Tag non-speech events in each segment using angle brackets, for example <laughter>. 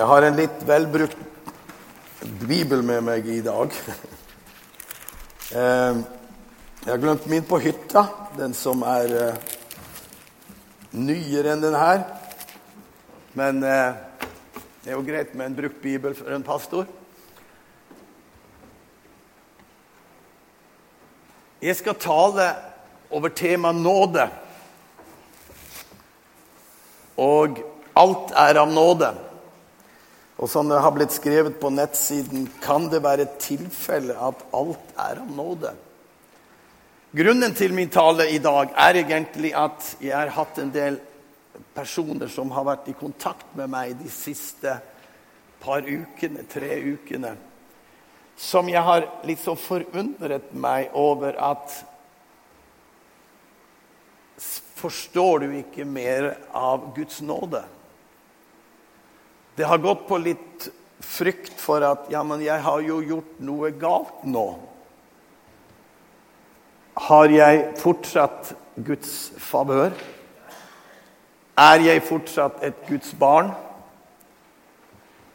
Jeg har en litt velbrukt bibel med meg i dag. Eh, Jeg har glemt min på hytta, den som er eh, nyere enn den her. Men eh, det er jo greit med en brukt bibel for en pastor. Jeg skal tale over temaet nåde. Og alt er av nåde. Og som det har blitt skrevet på nettsiden, kan det være tilfelle at alt er av nåde. Grunnen til min tale i dag er egentlig at jeg har hatt en del personer som har vært i kontakt med meg de siste par ukene, tre ukene, som jeg har liksom forundret meg over at Forstår du ikke mer av Guds nåde? Det har gått på litt frykt for at ja, men jeg har jo gjort noe galt nå. Har jeg fortsatt Guds favør? Er jeg fortsatt et Guds barn?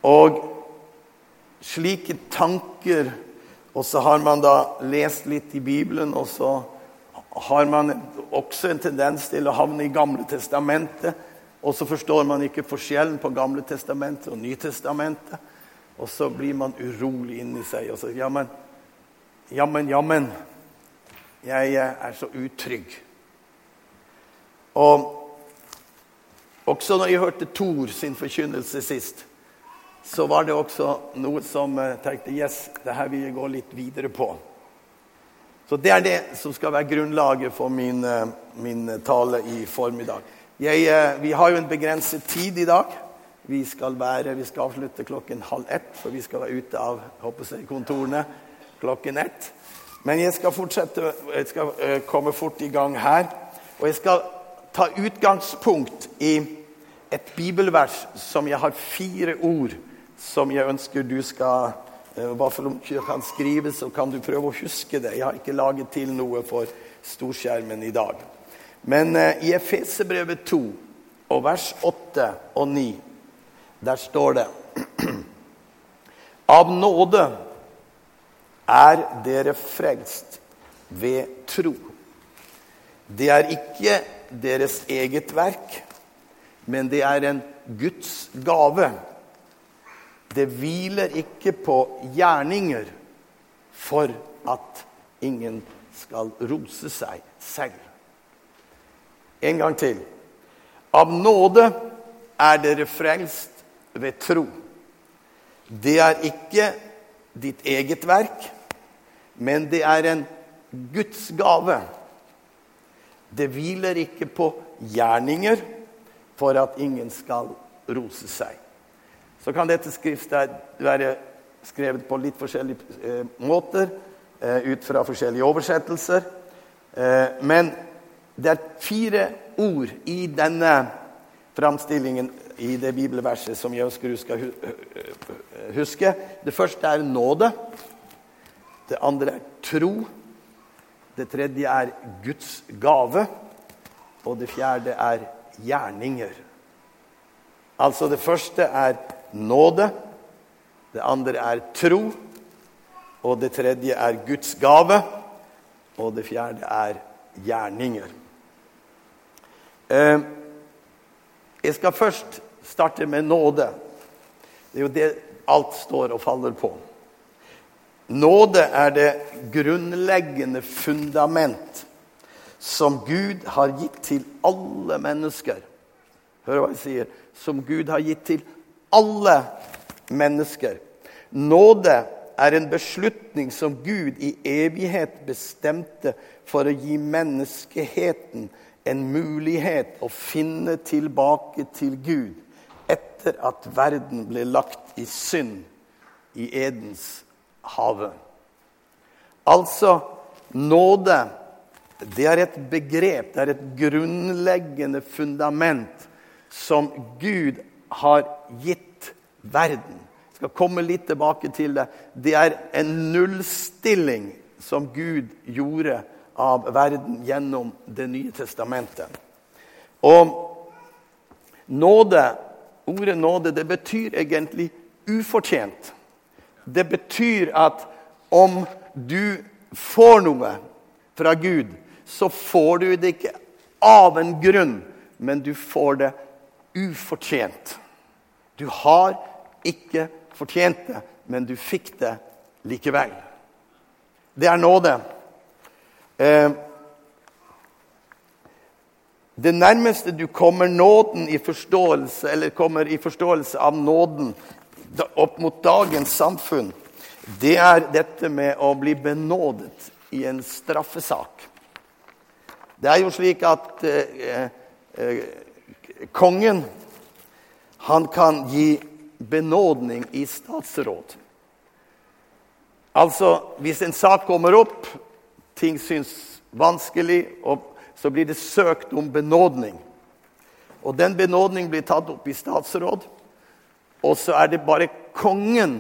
Og slike tanker Og så har man da lest litt i Bibelen, og så har man også en tendens til å havne i Gamle testamentet og så forstår man ikke forskjellen på Gamle testamentet og Nytestamentet. Og så blir man urolig inni seg og så Jammen, jammen, jammen. Jeg er så utrygg. Og også når jeg hørte Thor sin forkynnelse sist, så var det også noe som tenkte Yes, det her vil jeg gå litt videre på. Så det er det som skal være grunnlaget for min, eh, min tale i formiddag. Jeg, eh, vi har jo en begrenset tid i dag. Vi skal, være, vi skal avslutte klokken halv ett, for vi skal være ute av jeg, kontorene klokken ett. Men jeg skal fortsette, jeg skal uh, komme fort i gang her. Og jeg skal ta utgangspunkt i et bibelvers som jeg har fire ord som jeg ønsker du skal uh, Bare for om du kan skrive, så kan du prøve å huske det. Jeg har ikke laget til noe for storskjermen i dag. Men eh, i Efesebrevet 2 og vers 8 og 9, der står det Av nåde er dere frelst ved tro. Det er ikke deres eget verk, men det er en Guds gave. Det hviler ikke på gjerninger for at ingen skal rose seg selv. En gang til. Av nåde er dere frelst ved tro. Det er ikke ditt eget verk, men det er en Guds gave. Det hviler ikke på gjerninger for at ingen skal rose seg. Så kan dette skriftet være skrevet på litt forskjellige eh, måter, eh, ut fra forskjellige oversettelser. Eh, men det er fire ord i denne framstillingen i det bibelverset som jeg ønsker du skal huske. Det første er nåde. Det andre er tro. Det tredje er Guds gave. Og det fjerde er gjerninger. Altså det første er nåde. Det andre er tro. Og det tredje er Guds gave. Og det fjerde er gjerninger. Eh, jeg skal først starte med nåde. Det er jo det alt står og faller på. Nåde er det grunnleggende fundament som Gud har gitt til alle mennesker. Hør hva jeg sier. Som Gud har gitt til alle mennesker. Nåde er en beslutning som Gud i evighet bestemte for å gi menneskeheten en mulighet å finne tilbake til Gud etter at verden ble lagt i synd i Edens hage. Altså nåde. Det er et begrep, det er et grunnleggende fundament som Gud har gitt verden. Jeg skal komme litt tilbake til det. Det er en nullstilling som Gud gjorde av verden gjennom Det nye testamentet. Og nåde ordet nåde det betyr egentlig ufortjent. Det betyr at om du får noe fra Gud, så får du det ikke av en grunn, men du får det ufortjent. Du har ikke fortjent det, men du fikk det likevel. Det er nåde. Eh, det nærmeste du kommer nåden i forståelse, eller kommer i forståelse av nåden opp mot dagens samfunn, det er dette med å bli benådet i en straffesak. Det er jo slik at eh, eh, kongen han kan gi benådning i statsråd. Altså, hvis en sak kommer opp, ting syns vanskelig, og så blir det søkt om benådning. Og den benådning blir tatt opp i statsråd, og så er det bare kongen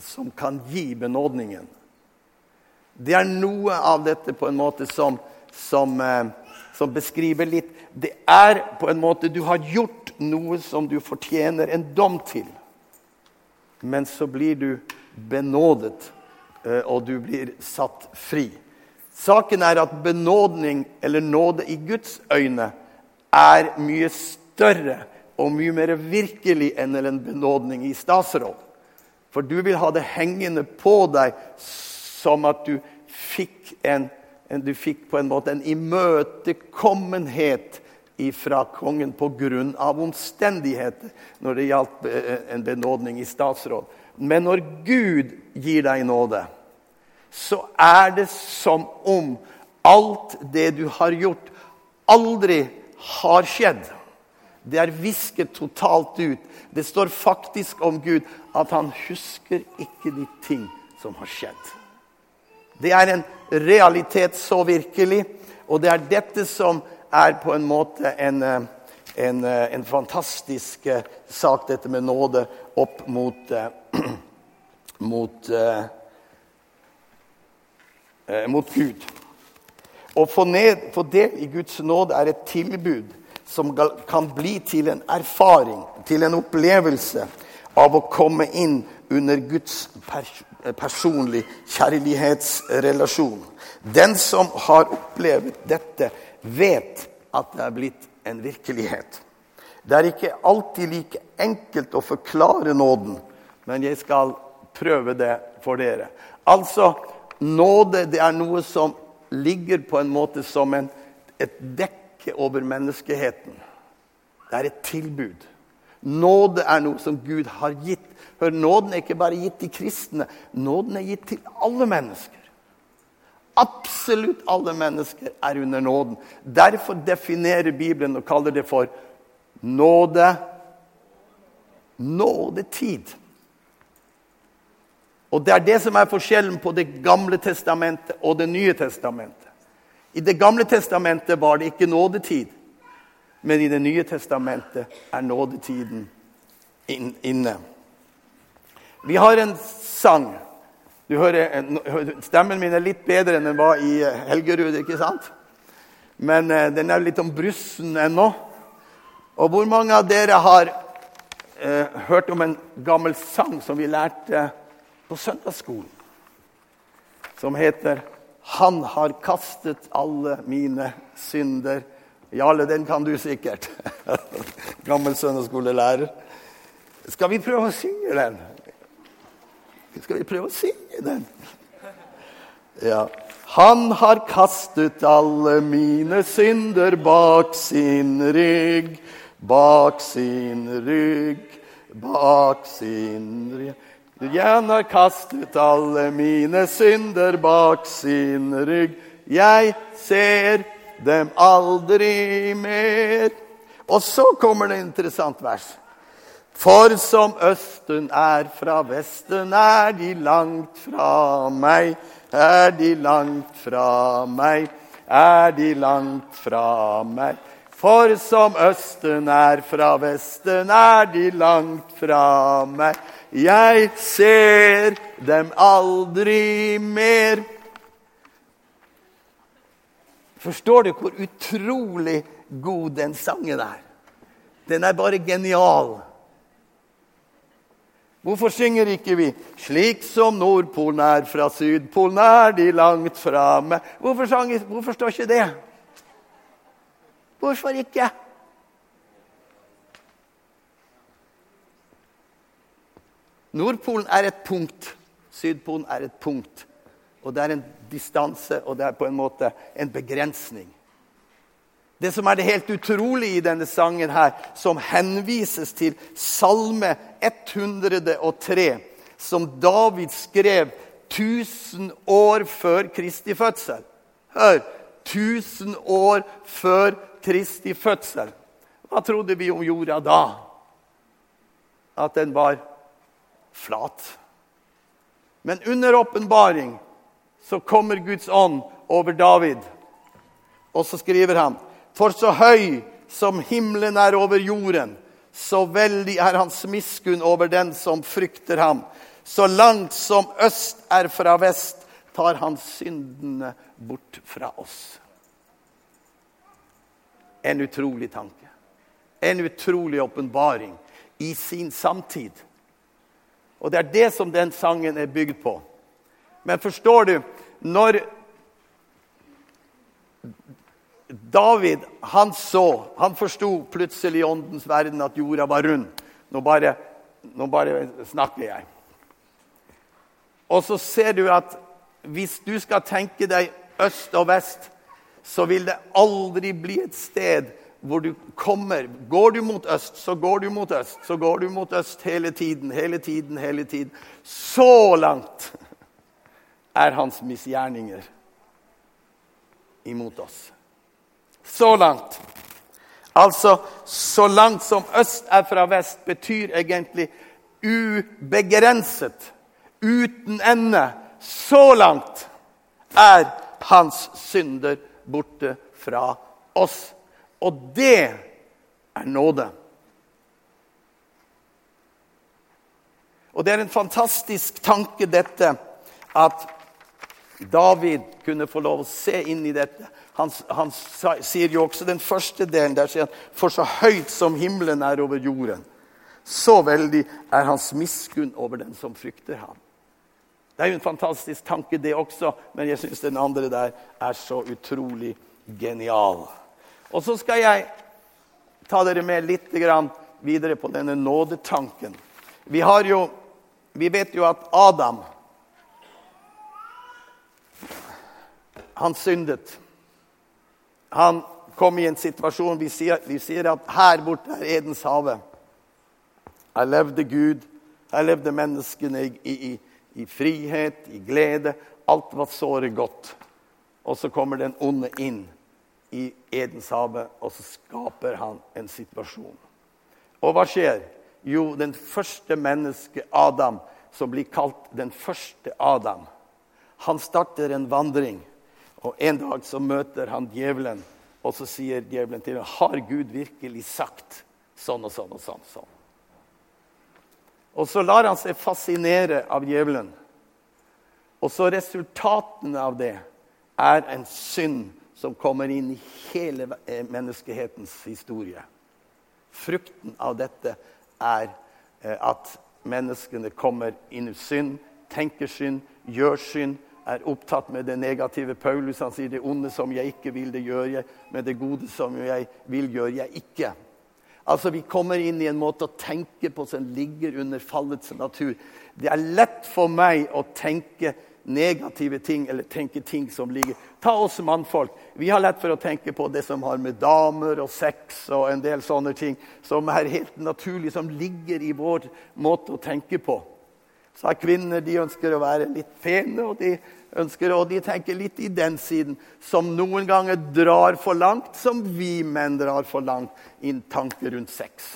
som kan gi benådningen. Det er noe av dette på en måte som, som, eh, som beskriver litt Det er på en måte Du har gjort noe som du fortjener en dom til. Men så blir du benådet Eh, og du blir satt fri. Saken er at benådning, eller nåde i Guds øyne, er mye større og mye mer virkelig enn en benådning i statsråd. For du vil ha det hengende på deg som at du fikk en, en du fikk på en måte en imøtekommenhet fra kongen pga. omstendigheter når det gjaldt eh, en benådning i statsråd. Men når Gud gir deg nåde, så er det som om alt det du har gjort, aldri har skjedd. Det er visket totalt ut. Det står faktisk om Gud at han husker ikke de ting som har skjedd. Det er en realitet så virkelig, og det er dette som er på en måte en, eh, en, eh, en fantastisk eh, sak, dette med nåde opp mot, <clears throat> mot mot Gud. Å få, ned, få del i Guds nåde er et tilbud som kan bli til en erfaring, til en opplevelse av å komme inn under Guds pers personlig kjærlighetsrelasjon. Den som har opplevd dette, vet at det er blitt en virkelighet. Det er ikke alltid like enkelt å forklare nåden, men jeg skal prøve det for dere. Altså, Nåde det er noe som ligger på en måte som en, et dekke over menneskeheten. Det er et tilbud. Nåde er noe som Gud har gitt. Hør, Nåden er ikke bare gitt til kristne. Nåden er gitt til alle mennesker. Absolutt alle mennesker er under nåden. Derfor definerer Bibelen og kaller det for nåde. Nådetid. Og Det er det som er forskjellen på Det gamle testamentet og Det nye testamentet. I Det gamle testamentet var det ikke nådetid, men i Det nye testamentet er nådetiden inne. Vi har en sang. Du hører, Stemmen min er litt bedre enn den var i eh, Helgerud, ikke sant? Men uh, den er litt om brussen ennå. Og hvor mange av dere har eh, hørt om en gammel sang som vi lærte uh, på søndagsskolen som heter 'Han har kastet alle mine synder'. Jarle, den kan du sikkert. <laughs> Gammel søndagsskolelærer. Skal vi prøve å synge den? Skal vi prøve å synge den? Ja. Han har kastet alle mine synder bak sin rygg, bak sin rygg, bak sin rygg. Han har kastet alle mine synder bak sin rygg. Jeg ser dem aldri mer. Og så kommer det interessant vers. For som Østen er fra Vesten, er de langt fra meg. Er de langt fra meg, er de langt fra meg. For som Østen er fra Vesten, er de langt fra meg. Jeg ser dem aldri mer. Forstår du hvor utrolig god den sangen er? Den er bare genial. Hvorfor synger ikke vi 'Slik som Nordpolen er fra Sydpolen, er de langt framme'? Hvorfor, hvorfor står ikke det? Hvorfor ikke? Nordpolen er et punkt. Sydpolen er et punkt. Og det er en distanse, og det er på en måte en begrensning. Det som er det helt utrolige i denne sangen, her, som henvises til Salme 103, som David skrev 1000 år før Kristi fødsel. Hør! 1000 år før Kristi fødsel. Hva trodde vi om jorda da? At den var flat. Men under åpenbaring så kommer Guds ånd over David, og så skriver han for så høy som himmelen er over jorden, så veldig er hans miskunn over den som frykter ham. Så langt som øst er fra vest, tar han syndene bort fra oss. En utrolig tanke. En utrolig åpenbaring i sin samtid. Og det er det som den sangen er bygd på. Men forstår du, når David han så, han forsto plutselig i åndens verden at jorda var rund. Nå bare, nå bare snakker jeg. Og så ser du at hvis du skal tenke deg øst og vest, så vil det aldri bli et sted hvor du kommer Går du mot øst, så går du mot øst. Så går du mot øst hele tiden, hele tiden, hele tiden. Så langt er hans misgjerninger imot oss. Så langt. Altså, så langt som øst er fra vest, betyr egentlig ubegrenset. Uten ende. Så langt er hans synder borte fra oss. Og det er nåde. Og det er en fantastisk tanke, dette, at David kunne få lov å se inn i dette. Han, han, sier jo også den første delen der sier han, For så høyt som himmelen er over jorden, så veldig er hans miskunn over den som frykter ham. Det er jo en fantastisk tanke, det også, men jeg syns den andre der er så utrolig genial. Og så skal jeg ta dere med litt videre på denne nådetanken. Vi, jo, vi vet jo at Adam Han syndet. Han kom i en situasjon Vi sier, vi sier at her borte er Edens hage. Her levde Gud, her levde menneskene i, i, i, frihet, i glede. Alt var såre godt. Og så kommer den onde inn i Edens hage, og så skaper han en situasjon. Og hva skjer? Jo, den første mennesket, Adam, som blir kalt den første Adam, han starter en vandring. Og En dag så møter han djevelen, og så sier djevelen til ham har Gud virkelig sagt sånn og sånn og sånn. sånn. Og så lar han seg fascinere av djevelen. Og så resultatene av det er en synd som kommer inn i hele eh, menneskehetens historie. Frukten av dette er eh, at menneskene kommer inn i synd, tenker synd, gjør synd, er opptatt med det negative. Paulus han sier det onde som jeg ikke vil, det gjør jeg. Men det gode som jeg vil, gjør jeg ikke. Altså, Vi kommer inn i en måte å tenke på som ligger under fallets natur. Det er lett for meg å tenke negative ting eller tenke ting som ligger Ta oss mannfolk. Vi har lett for å tenke på det som har med damer og sex og en del sånne ting som er helt naturlig, som ligger i vår måte å tenke på. Så er kvinner de ønsker å være litt pene, og de ønsker, og de tenker litt i den siden, som noen ganger drar for langt, som vi menn drar for langt i en tanke rundt sex.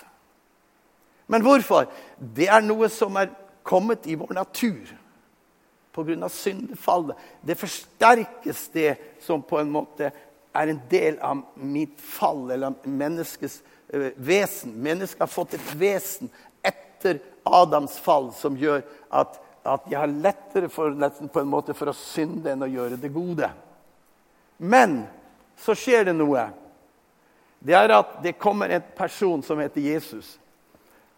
Men hvorfor? Det er noe som er kommet i vår natur pga. syndefallet. Det forsterkes, det som på en måte er en del av mitt fall, eller menneskets uh, vesen. Mennesket har fått et vesen etter Adams fall som gjør at, at jeg har lettere for, på en måte for å synde enn å gjøre det gode. Men så skjer det noe. Det er at det kommer en person som heter Jesus.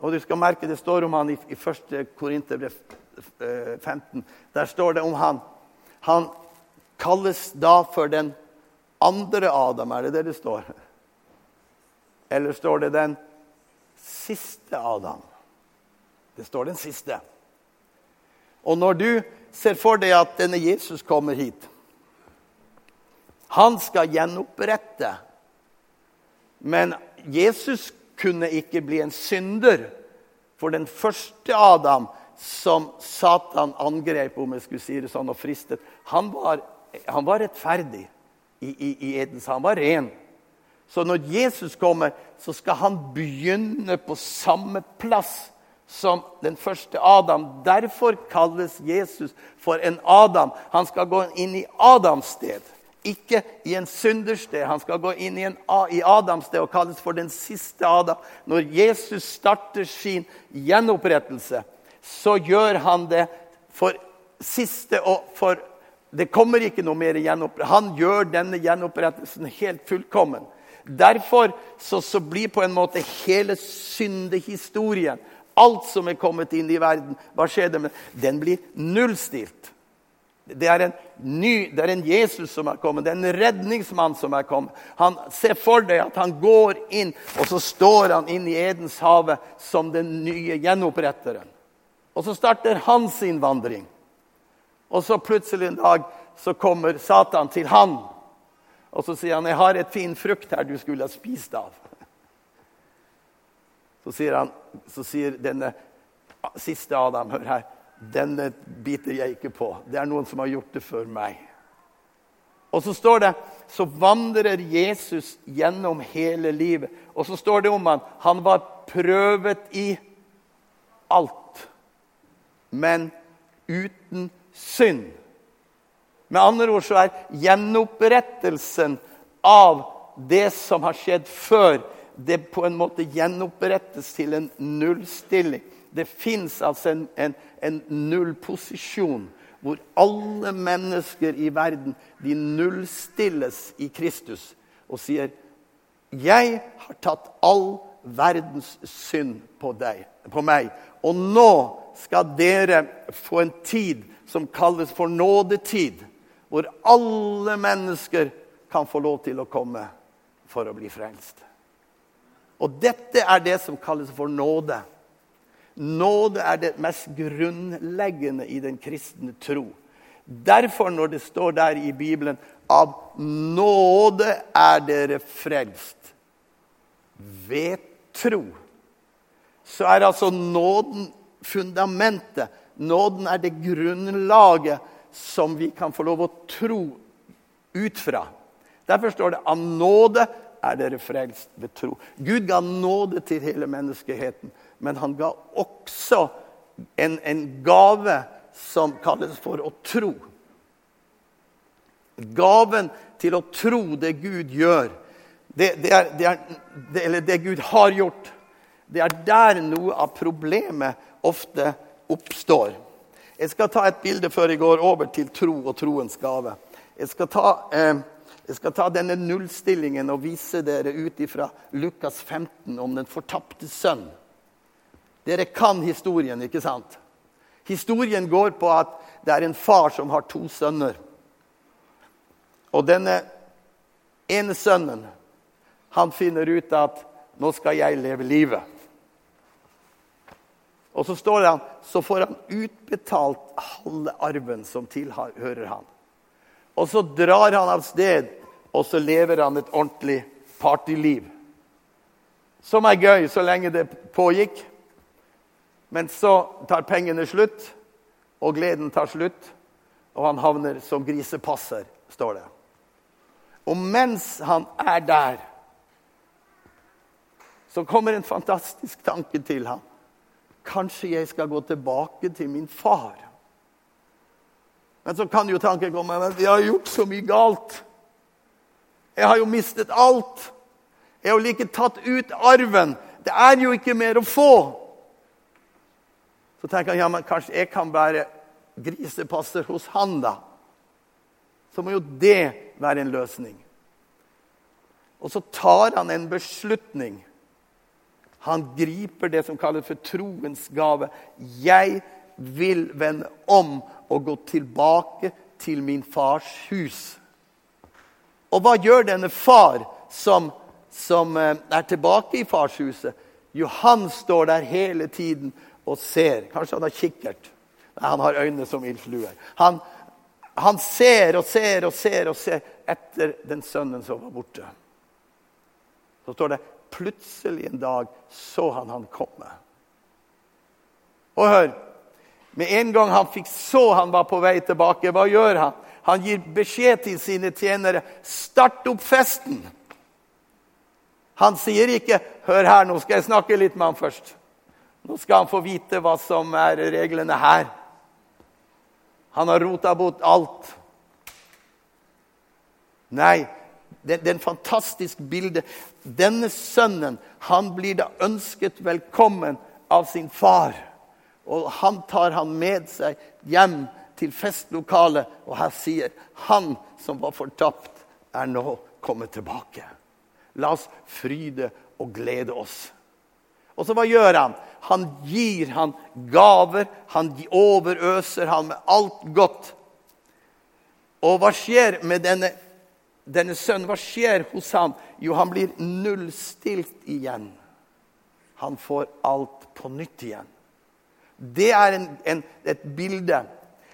Og du skal merke Det står om han i, i 1. Korinterbrev 15. Der står det om han. Han kalles da for den andre Adam. Er det det det står? Eller står det den siste Adam? Det står den siste. Og når du ser for deg at denne Jesus kommer hit Han skal gjenopprette. Men Jesus kunne ikke bli en synder. For den første Adam som Satan angrep, om jeg skulle si det sånn, og fristet, han var, han var rettferdig i, i, i Edens. Han var ren. Så når Jesus kommer, så skal han begynne på samme plass som den første Adam. Derfor kalles Jesus for en Adam. Han skal gå inn i Adams sted, ikke i en syndersted. Han skal gå inn i, en, i Adams sted og kalles for den siste Adam. Når Jesus starter sin gjenopprettelse, så gjør han det for siste og for Det kommer ikke noe mer gjenopprettelse. Han gjør denne gjenopprettelsen helt fullkommen. Derfor så, så blir på en måte hele syndehistorien Alt som er kommet inn i verden, hva skjer med Den blir nullstilt. Det er, ny, det er en Jesus som er kommet, det er en redningsmann som er kommet. Han ser for deg at han går inn, og så står han inn i Edens hage som den nye gjenoppretteren. Og så starter han sin vandring. Og så plutselig en dag så kommer Satan til han. Og så sier han, 'Jeg har et fin frukt her du skulle ha spist av.' Så sier, han, så sier denne siste Adam Hør her. Denne biter jeg ikke på. Det er noen som har gjort det før meg. Og så står det så vandrer Jesus gjennom hele livet. Og så står det om han, han var prøvet i alt, men uten synd. Med andre ord så er gjenopprettelsen av det som har skjedd før, det på en måte gjenopprettes til en nullstilling. Det fins altså en, en, en nullposisjon hvor alle mennesker i verden de nullstilles i Kristus og sier 'Jeg har tatt all verdens synd på, deg, på meg.' 'Og nå skal dere få en tid som kalles for nådetid.' Hvor alle mennesker kan få lov til å komme for å bli frelst. Og dette er det som kalles for nåde. Nåde er det mest grunnleggende i den kristne tro. Derfor, når det står der i Bibelen av nåde er dere frelst ved tro, så er altså nåden fundamentet. Nåden er det grunnlaget som vi kan få lov å tro ut fra. Derfor står det av nåde er dere frelst ved tro. Gud ga nåde til hele menneskeheten, men han ga også en, en gave som kalles for å tro. Gaven til å tro det Gud gjør, det, det, er, det, er, det, Gud har gjort, det er der noe av problemet ofte oppstår. Jeg skal ta et bilde før jeg går over til tro og troens gave. Jeg skal ta eh, jeg skal ta denne nullstillingen og vise dere ut fra Lukas 15 om den fortapte sønn. Dere kan historien, ikke sant? Historien går på at det er en far som har to sønner. Og denne ene sønnen, han finner ut at 'nå skal jeg leve livet'. Og så står det han, så får han utbetalt halve arven som tilhører han. Og så drar han av sted, og så lever han et ordentlig partyliv. Som er gøy så lenge det pågikk. Men så tar pengene slutt, og gleden tar slutt, og han havner som grisepasser, står det. Og mens han er der, så kommer en fantastisk tanke til ham. Kanskje jeg skal gå tilbake til min far. Men så kan jo tanken komme men jeg har gjort så mye galt. Jeg har jo mistet alt. Jeg har jo like tatt ut arven. Det er jo ikke mer å få. Så tenker jeg ja, men kanskje jeg kan være grisepasser hos han, da. Så må jo det være en løsning. Og så tar han en beslutning. Han griper det som kalles for troens gave. Jeg vil vende om og gå tilbake til min fars hus. Og hva gjør denne far som, som eh, er tilbake i farshuset? Jo, han står der hele tiden og ser. Kanskje han har kikkert. Nei, han har øyne som ildfluer. Han, han ser og ser og ser og ser etter den sønnen som var borte. Så står det plutselig en dag så han han komme. Og hør Med en gang han fikk så han var på vei tilbake, hva gjør han? Han gir beskjed til sine tjenere start opp festen. Han sier ikke 'Hør her, nå skal jeg snakke litt med ham først'. Nå skal han få vite hva som er reglene her. Han har rota bort alt. Nei, det, det er en fantastisk bilde. Denne sønnen han blir da ønsket velkommen av sin far. Og han tar han med seg hjem til festlokalet, og her sier han som var fortapt, er nå kommet tilbake. La oss fryde og glede oss. Og så hva gjør han? Han gir han gaver. Han overøser han med alt godt. Og hva skjer med denne denne sønnen, hva skjer hos ham? Jo, han blir nullstilt igjen. Han får alt på nytt igjen. Det er en, en, et bilde.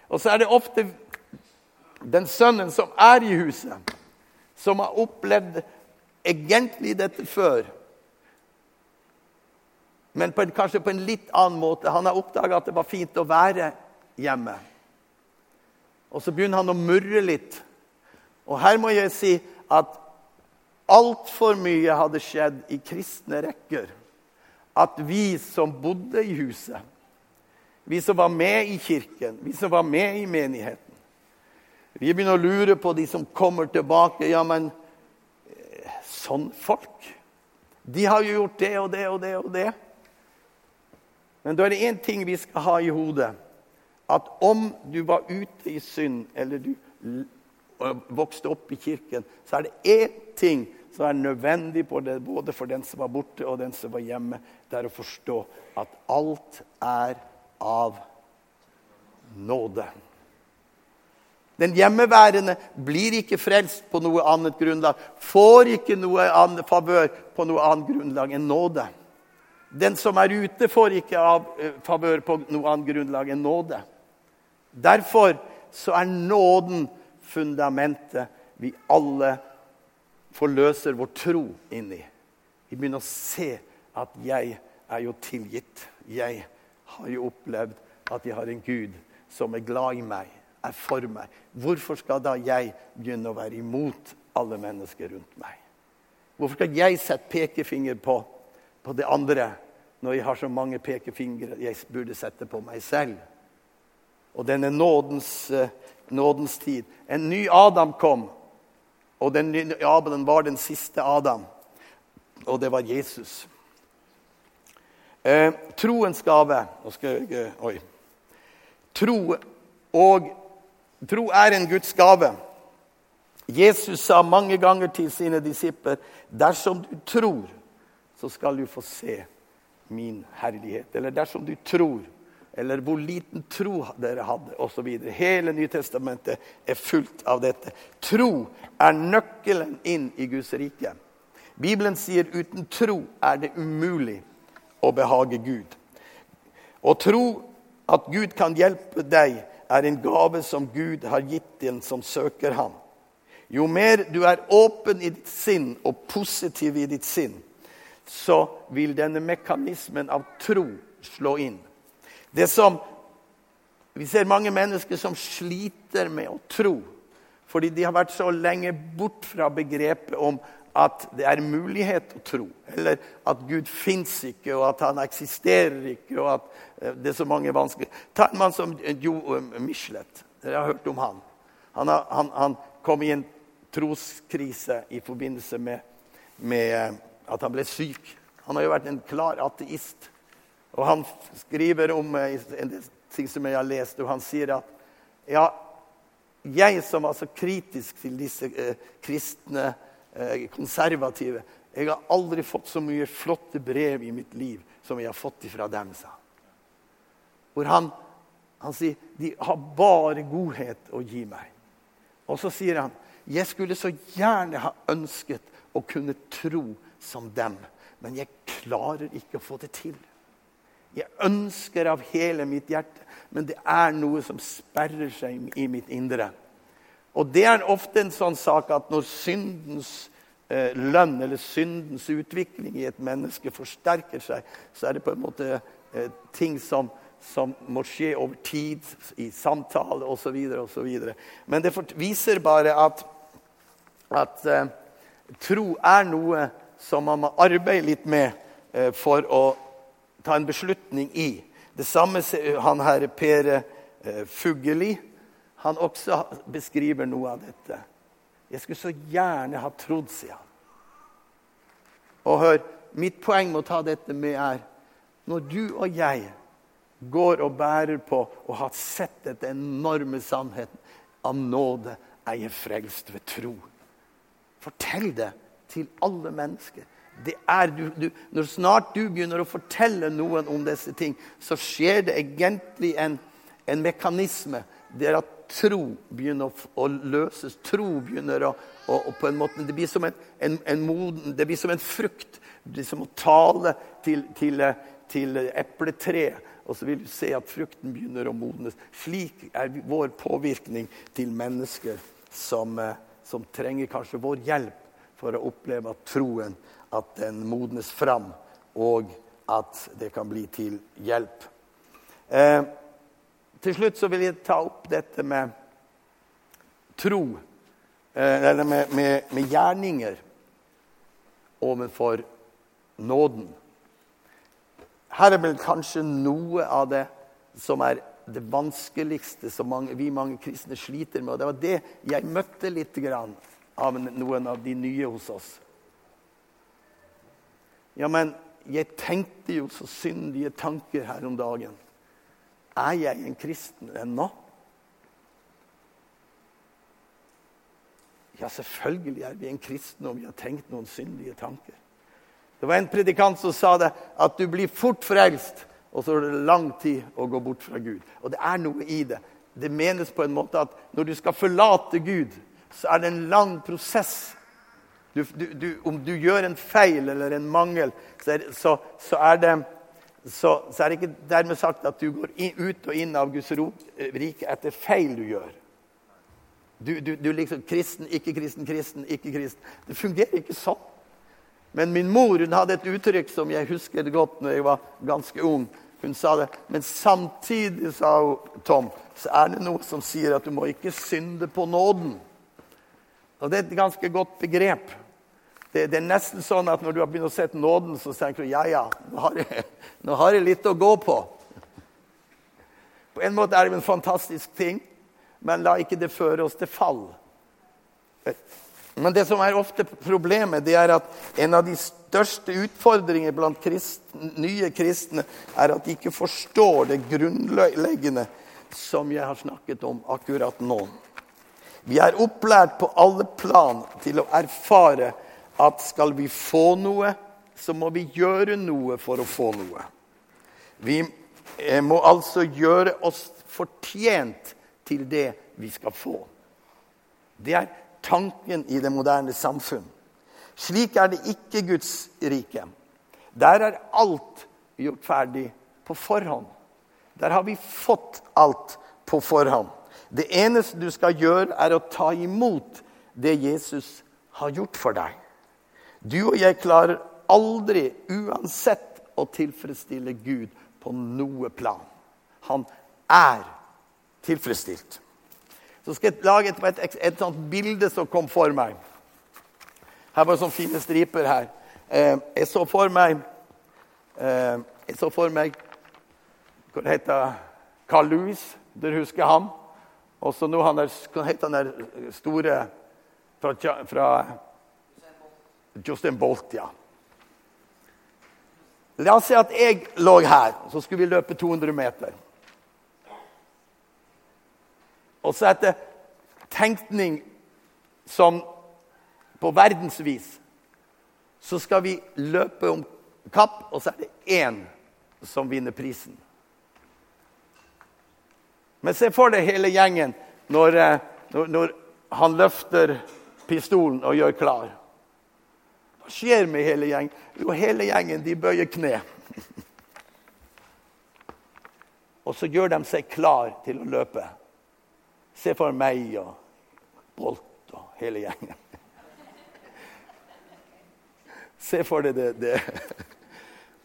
Og så er det ofte den sønnen som er i huset, som har opplevd egentlig dette før. Men på, kanskje på en litt annen måte. Han har oppdaga at det var fint å være hjemme. Og så begynner han å murre litt. Og her må jeg si at altfor mye hadde skjedd i kristne rekker. At vi som bodde i huset, vi som var med i kirken, vi som var med i menigheten Vi begynner å lure på de som kommer tilbake. Ja, men eh, sånn folk De har jo gjort det og det og det og det. Men da er det én ting vi skal ha i hodet. At om du var ute i synd, eller du og vokste opp i kirken, så er det én ting som er nødvendig både for den som var borte og den som var hjemme. Det er å forstå at alt er av nåde. Den hjemmeværende blir ikke frelst på noe annet grunnlag, får ikke noe annet favør på noe annet grunnlag enn nåde. Den som er ute, får ikke av, uh, favør på noe annet grunnlag enn nåde. Derfor så er nåden fundamentet vi alle forløser vår tro inn i. Vi begynner å se at jeg er jo tilgitt. Jeg har jo opplevd at jeg har en Gud som er glad i meg, er for meg. Hvorfor skal da jeg begynne å være imot alle mennesker rundt meg? Hvorfor skal jeg sette pekefinger på, på det andre når jeg har så mange pekefingre jeg burde sette på meg selv? Og denne nådens uh, nådens tid. En ny Adam kom, og den nye Adam var den siste Adam. Og det var Jesus. Eh, troens gave Nå skal jeg Oi. Tro, og, tro er en Guds gave. Jesus sa mange ganger til sine disipler dersom du tror, så skal du få se min herlighet. Eller dersom du tror, eller hvor liten tro dere hadde, osv. Hele Nytestamentet er fullt av dette. Tro er nøkkelen inn i Guds rike. Bibelen sier uten tro er det umulig å behage Gud. Å tro at Gud kan hjelpe deg, er en gave som Gud har gitt den som søker ham. Jo mer du er åpen i ditt sinn og positiv i ditt sinn, så vil denne mekanismen av tro slå inn. Det som Vi ser mange mennesker som sliter med å tro. Fordi de har vært så lenge bort fra begrepet om at det er mulighet å tro. Eller at Gud fins ikke, og at han eksisterer ikke. og at eh, det er så mange vanskelig. Ta en mann som Joe eh, Michelet. Dere har hørt om han. Han, han, han kom i en troskrise i forbindelse med, med, eh, at han ble syk. Han har jo vært en klar ateist. Og han skriver om eh, en ting som jeg har lest, og han sier at ja, jeg som var så kritisk til disse eh, kristne, eh, konservative, Jeg har aldri fått så mye flotte brev i mitt liv som jeg har fått fra dem, sa. Hvor han, han sier de har bare godhet å gi meg. Og så sier han jeg skulle så gjerne ha ønsket å kunne tro som dem, men jeg klarer ikke å få det til. Jeg ønsker av hele mitt hjerte, men det er noe som sperrer seg i mitt indre. Og det er ofte en sånn sak at når syndens eh, lønn eller syndens utvikling i et menneske forsterker seg, så er det på en måte eh, ting som som må skje over tid, i samtale osv. osv. Men det viser bare at, at eh, tro er noe som man må arbeide litt med uh, for å ta en beslutning i. Det samme han her Per uh, Fugelli. Han også beskriver noe av dette. Jeg skulle så gjerne ha trodd, sier han. Og hør, mitt poeng med å ta dette med er når du og jeg går og bærer på og har sett dette enorme sannheten. Av nåde er jeg frelst ved tro. Fortell det til alle mennesker. Det er du, du, når snart du begynner å fortelle noen om disse ting, så skjer det egentlig en, en mekanisme. Er at tro begynner å, å løses. Tro begynner å, å, å, på en måte, Det blir som en, en, en moden, det blir som en frukt. Det blir som å tale til, til, til epletreet og så vil du se at frukten begynner å modnes. Slik er vår påvirkning til mennesker som, eh, som trenger kanskje vår hjelp for å oppleve at troen at den modnes fram, og at det kan bli til hjelp. Eh, til slutt så vil jeg ta opp dette med tro, eh, eller med, med, med gjerninger overfor nåden. Her er vel kanskje noe av det som er det vanskeligste som mange, vi mange kristne sliter med. Og det var det jeg møtte litt av noen av de nye hos oss. Ja, men jeg tenkte jo så syndige tanker her om dagen. Er jeg en kristen ennå? Ja, selvfølgelig er vi en kristen om vi har tenkt noen syndige tanker. Det var en predikant som sa det, at du blir fort frelst, og så er det lang tid å gå bort fra Gud. Og det er noe i det. Det menes på en måte at når du skal forlate Gud, så er det en lang prosess. Du, du, du, om du gjør en feil eller en mangel, så er, så, så er, det, så, så er det ikke dermed sagt at du går in, ut og inn av Guds rike etter feil du gjør. Du, du, liksom kristen, ikke kristen, kristen, ikke kristen. Det fungerer ikke sånn. Men min mor hun hadde et uttrykk som jeg husker godt når jeg var ganske ung. Hun sa det. Men samtidig, sa hun, Tom, så er det noe som sier at du må ikke synde på nåden. Og Det er et ganske godt begrep. Det, det, er nesten sånn at når du har begynt å se nåden, så tenker du ja, ja, nå har, jeg, nå har jeg litt å gå på. På en måte er det en fantastisk ting, men la ikke det føre oss til fall. Men det som er ofte problemet, det er at en av de største utfordringer blant kristne, nye kristne er at de ikke forstår det grunnleggende som jeg har snakket om akkurat nå. Vi er opplært på alle plan til å erfare at skal vi få noe, så må vi gjøre noe for å få noe. Vi eh, må altså gjøre oss fortjent til det vi skal få. Det er tanken i det moderne samfunn. Slik er det ikke Guds rike. Der er alt gjort ferdig på forhånd. Der har vi fått alt på forhånd. Det eneste du skal gjøre, er å ta imot det Jesus har gjort for deg. Du og jeg klarer aldri, uansett, å tilfredsstille Gud på noe plan. Han er tilfredsstilt. Så skal jeg lage et, et, et, sånt bilde som kom for meg. Her var det sånne fine striper her. Eh, jeg så for meg eh, Jeg så for meg Hva heter Carl Louis. Dere husker han? Og så nå han der, Hva heter han der store fra, fra Justin Bolt, ja. La oss si at jeg lå her, så skulle vi løpe 200 meter. Og så etter tenkning som på verdensvis så skal vi løpe om kapp, og så er det én som vinner prisen. Men se for deg hele gjengen når, eh, når, når han løfter pistolen og gjør klar. Skjer med hele gjengen? Jo, hele gjengen de bøyer kne. og så gjør de seg klar til å løpe. Se for meg og Bolt og hele gjengen. Se for deg det. det.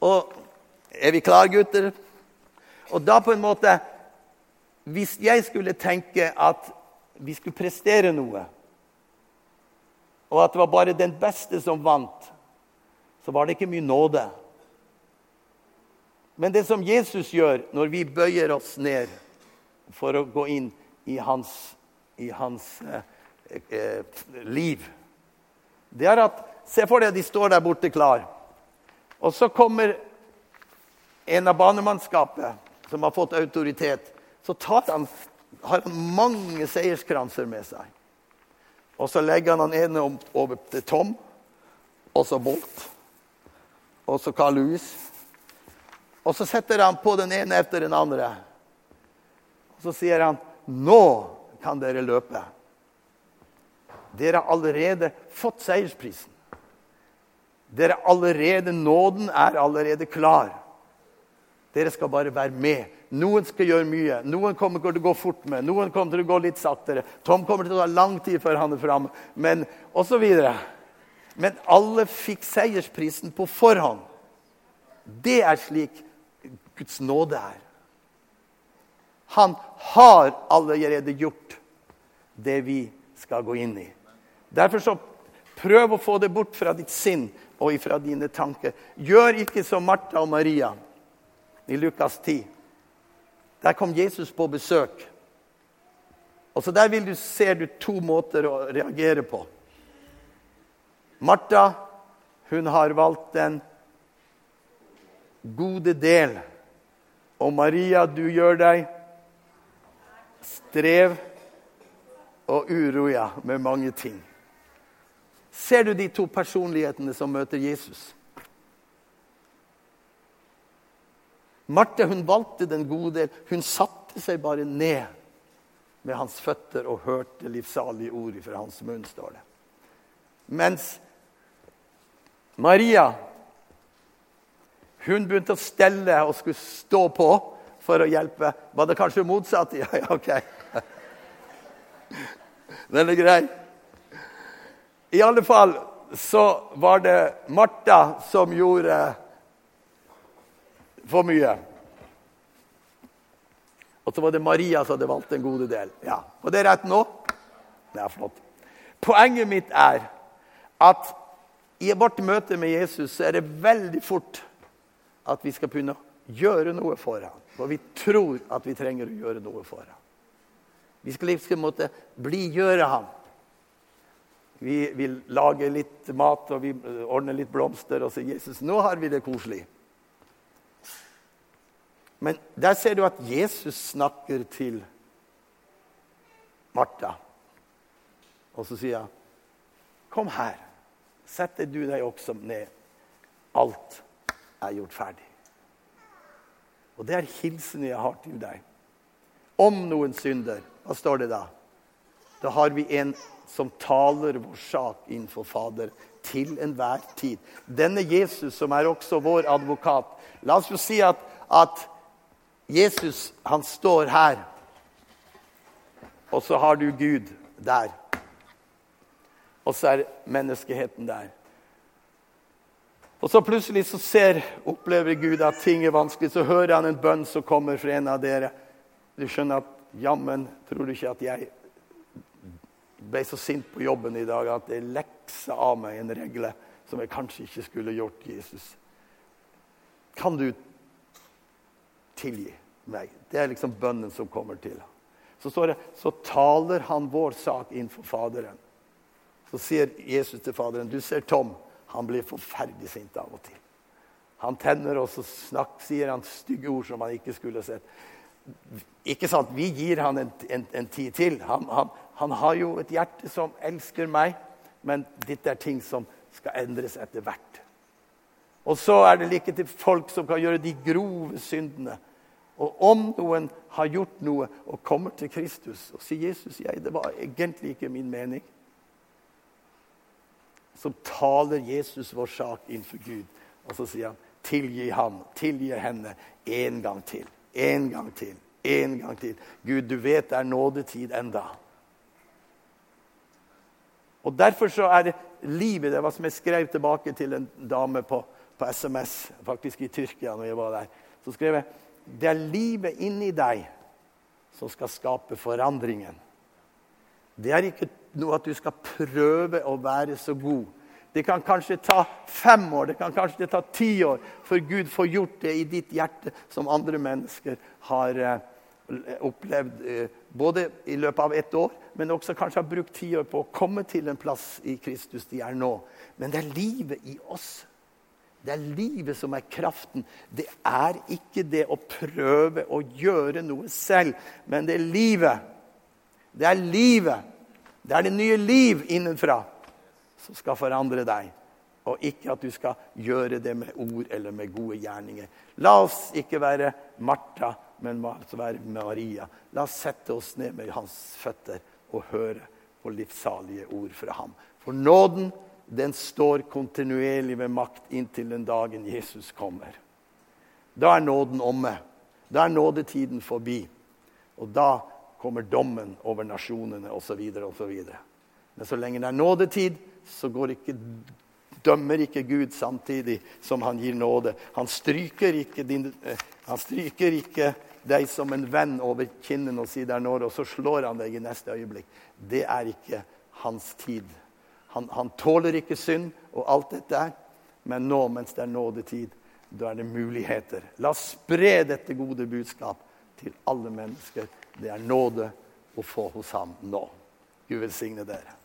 Og er vi klare, gutter? Og da på en måte Hvis jeg skulle tenke at vi skulle prestere noe, og at det var bare den beste som vant, så var det ikke mye nåde. Men det som Jesus gjør når vi bøyer oss ned for å gå inn i hans, i hans eh, eh, liv, det er at Se for deg de står der borte klar. Og så kommer en av banemannskapet, som har fått autoritet, så han, har han mange seierskranser med seg. Og så legger han den ene over til Tom, og så Bolt, og så Carl Louis. Og så setter han på den ene etter den andre. Og så sier han, 'Nå kan dere løpe.' Dere har allerede fått seiersprisen. Dere allerede, Nåden er allerede klar. Dere skal bare være med. Noen skal gjøre mye. Noen kommer til å gå fort med. Noen kommer til å gå litt saktere. Tom kommer til å ta lang tid før han er framme. Men videre. Men alle fikk seiersprisen på forhånd. Det er slik Guds nåde er. Han har allerede gjort det vi skal gå inn i. Derfor så prøv å få det bort fra ditt sinn og ifra dine tanker. Gjør ikke som Martha og Maria i Lukas 10. Der kom Jesus på besøk. Og så Der vil du, ser du to måter å reagere på. Martha hun har valgt den gode del. Og Maria, du gjør deg strev og uro ja, med mange ting. Ser du de to personlighetene som møter Jesus? Marte hun valgte den gode del. Hun satte seg bare ned med hans føtter og hørte livsalige ord fra hans munn, står det. Mens Maria hun begynte å stelle og skulle stå på for å hjelpe. Var det kanskje motsatt? <laughs> Ja, ja, OK. Den er grei. I alle fall så var det Martha som gjorde for mye. Og så var det Maria som hadde valgt en gode del. Ja, Var det rett nå? Det er flott. Poenget mitt er at i vårt møte med Jesus så er det veldig fort at vi skal begynne å gjøre noe for ham. For vi tror at vi trenger å gjøre noe for ham. Vi skal liksom måtte blidgjøre ham. Vi vil lage litt mat og vi ordner litt blomster og sier 'Jesus, nå har vi det koselig'. Men der ser du at Jesus snakker til Martha. Og så sier han, 'Kom her. Setter du deg også ned. Alt er gjort ferdig.' Og det er hilsenen jeg har til deg. Om noen synder, hva står det da? Da har vi en som taler vår sak innenfor Fader til enhver tid. Denne Jesus, som er også vår advokat La oss jo si at, at Jesus han står her, og så har du Gud der. Og så er menneskeheten der. Og så plutselig så ser, opplever Gud at ting er vanskelig. Så hører han en bønn som kommer fra en av dere. Du skjønner at jammen tror du ikke at jeg ble så sint på jobben i dag at jeg leksa av meg en regle som jeg kanskje ikke skulle gjort Jesus. Kan du tilgi meg? Det er liksom bønnen som kommer til. Så står det så taler han vår sak innenfor Faderen. Så sier Jesus til Faderen, du ser Tom, han blir forferdelig sint av og til. Han tenner, og så snakk, sier han stygge ord som han ikke skulle sett. Ikke sant? Vi gir han en, en, en tid til. Han, han, han, har jo et hjerte som elsker meg, men dette er ting som, skal endres etter hvert. Og så er det like til folk som kan gjøre de grove syndene. Og om noen har gjort noe og kommer til Kristus og sier 'Jesus, jeg, det var egentlig ikke min mening', så taler Jesus vår sak innenfor Gud. Og så sier han 'tilgi ham, tilgi henne en gang til', en gang til, en gang til. Gud, du vet det er nådetid enda. Og Derfor så er livet Det var som jeg skrev tilbake til en dame på, på SMS, faktisk i Tyrkia. når jeg var der. Så skrev jeg det er livet inni deg som skal skape forandringen. Det er ikke noe at du skal prøve å være så god. Det kan kanskje ta fem år, det kan kanskje ta ti år før Gud får gjort det i ditt hjerte som andre mennesker har eh, opplevd eh, både i løpet av ett år, men også kanskje har brukt ti år på å komme til en plass i Kristus de er nå. Men det er livet i oss. Det er livet som er kraften. Det er ikke det å prøve å gjøre noe selv, men det er livet. Det er livet. Det er det nye liv innenfra som skal forandre deg. Og ikke at du skal gjøre det med ord eller med gode gjerninger. La oss ikke være Martha, men være Maria. La oss sette oss ned med hans føtter og høre på livssalige ord fra ham. For nåden den står kontinuerlig ved makt inntil den dagen Jesus kommer. Da er nåden omme. Da er nådetiden forbi. Og da kommer dommen over nasjonene osv. osv. Men så lenge det er nådetid, så ikke, dømmer ikke Gud samtidig som han gir nåde. Han stryker ikke, din, eh, han stryker ikke deg som en venn over kinnen og sier det er nåde, og så slår han deg i neste øyeblikk. Det er ikke hans tid. Han, han tåler ikke synd og alt dette her, men nå mens det er nådetid, da er det muligheter. La oss spre dette gode budskap til alle mennesker. Det er nåde å få hos ham nå. Gud velsigne dere.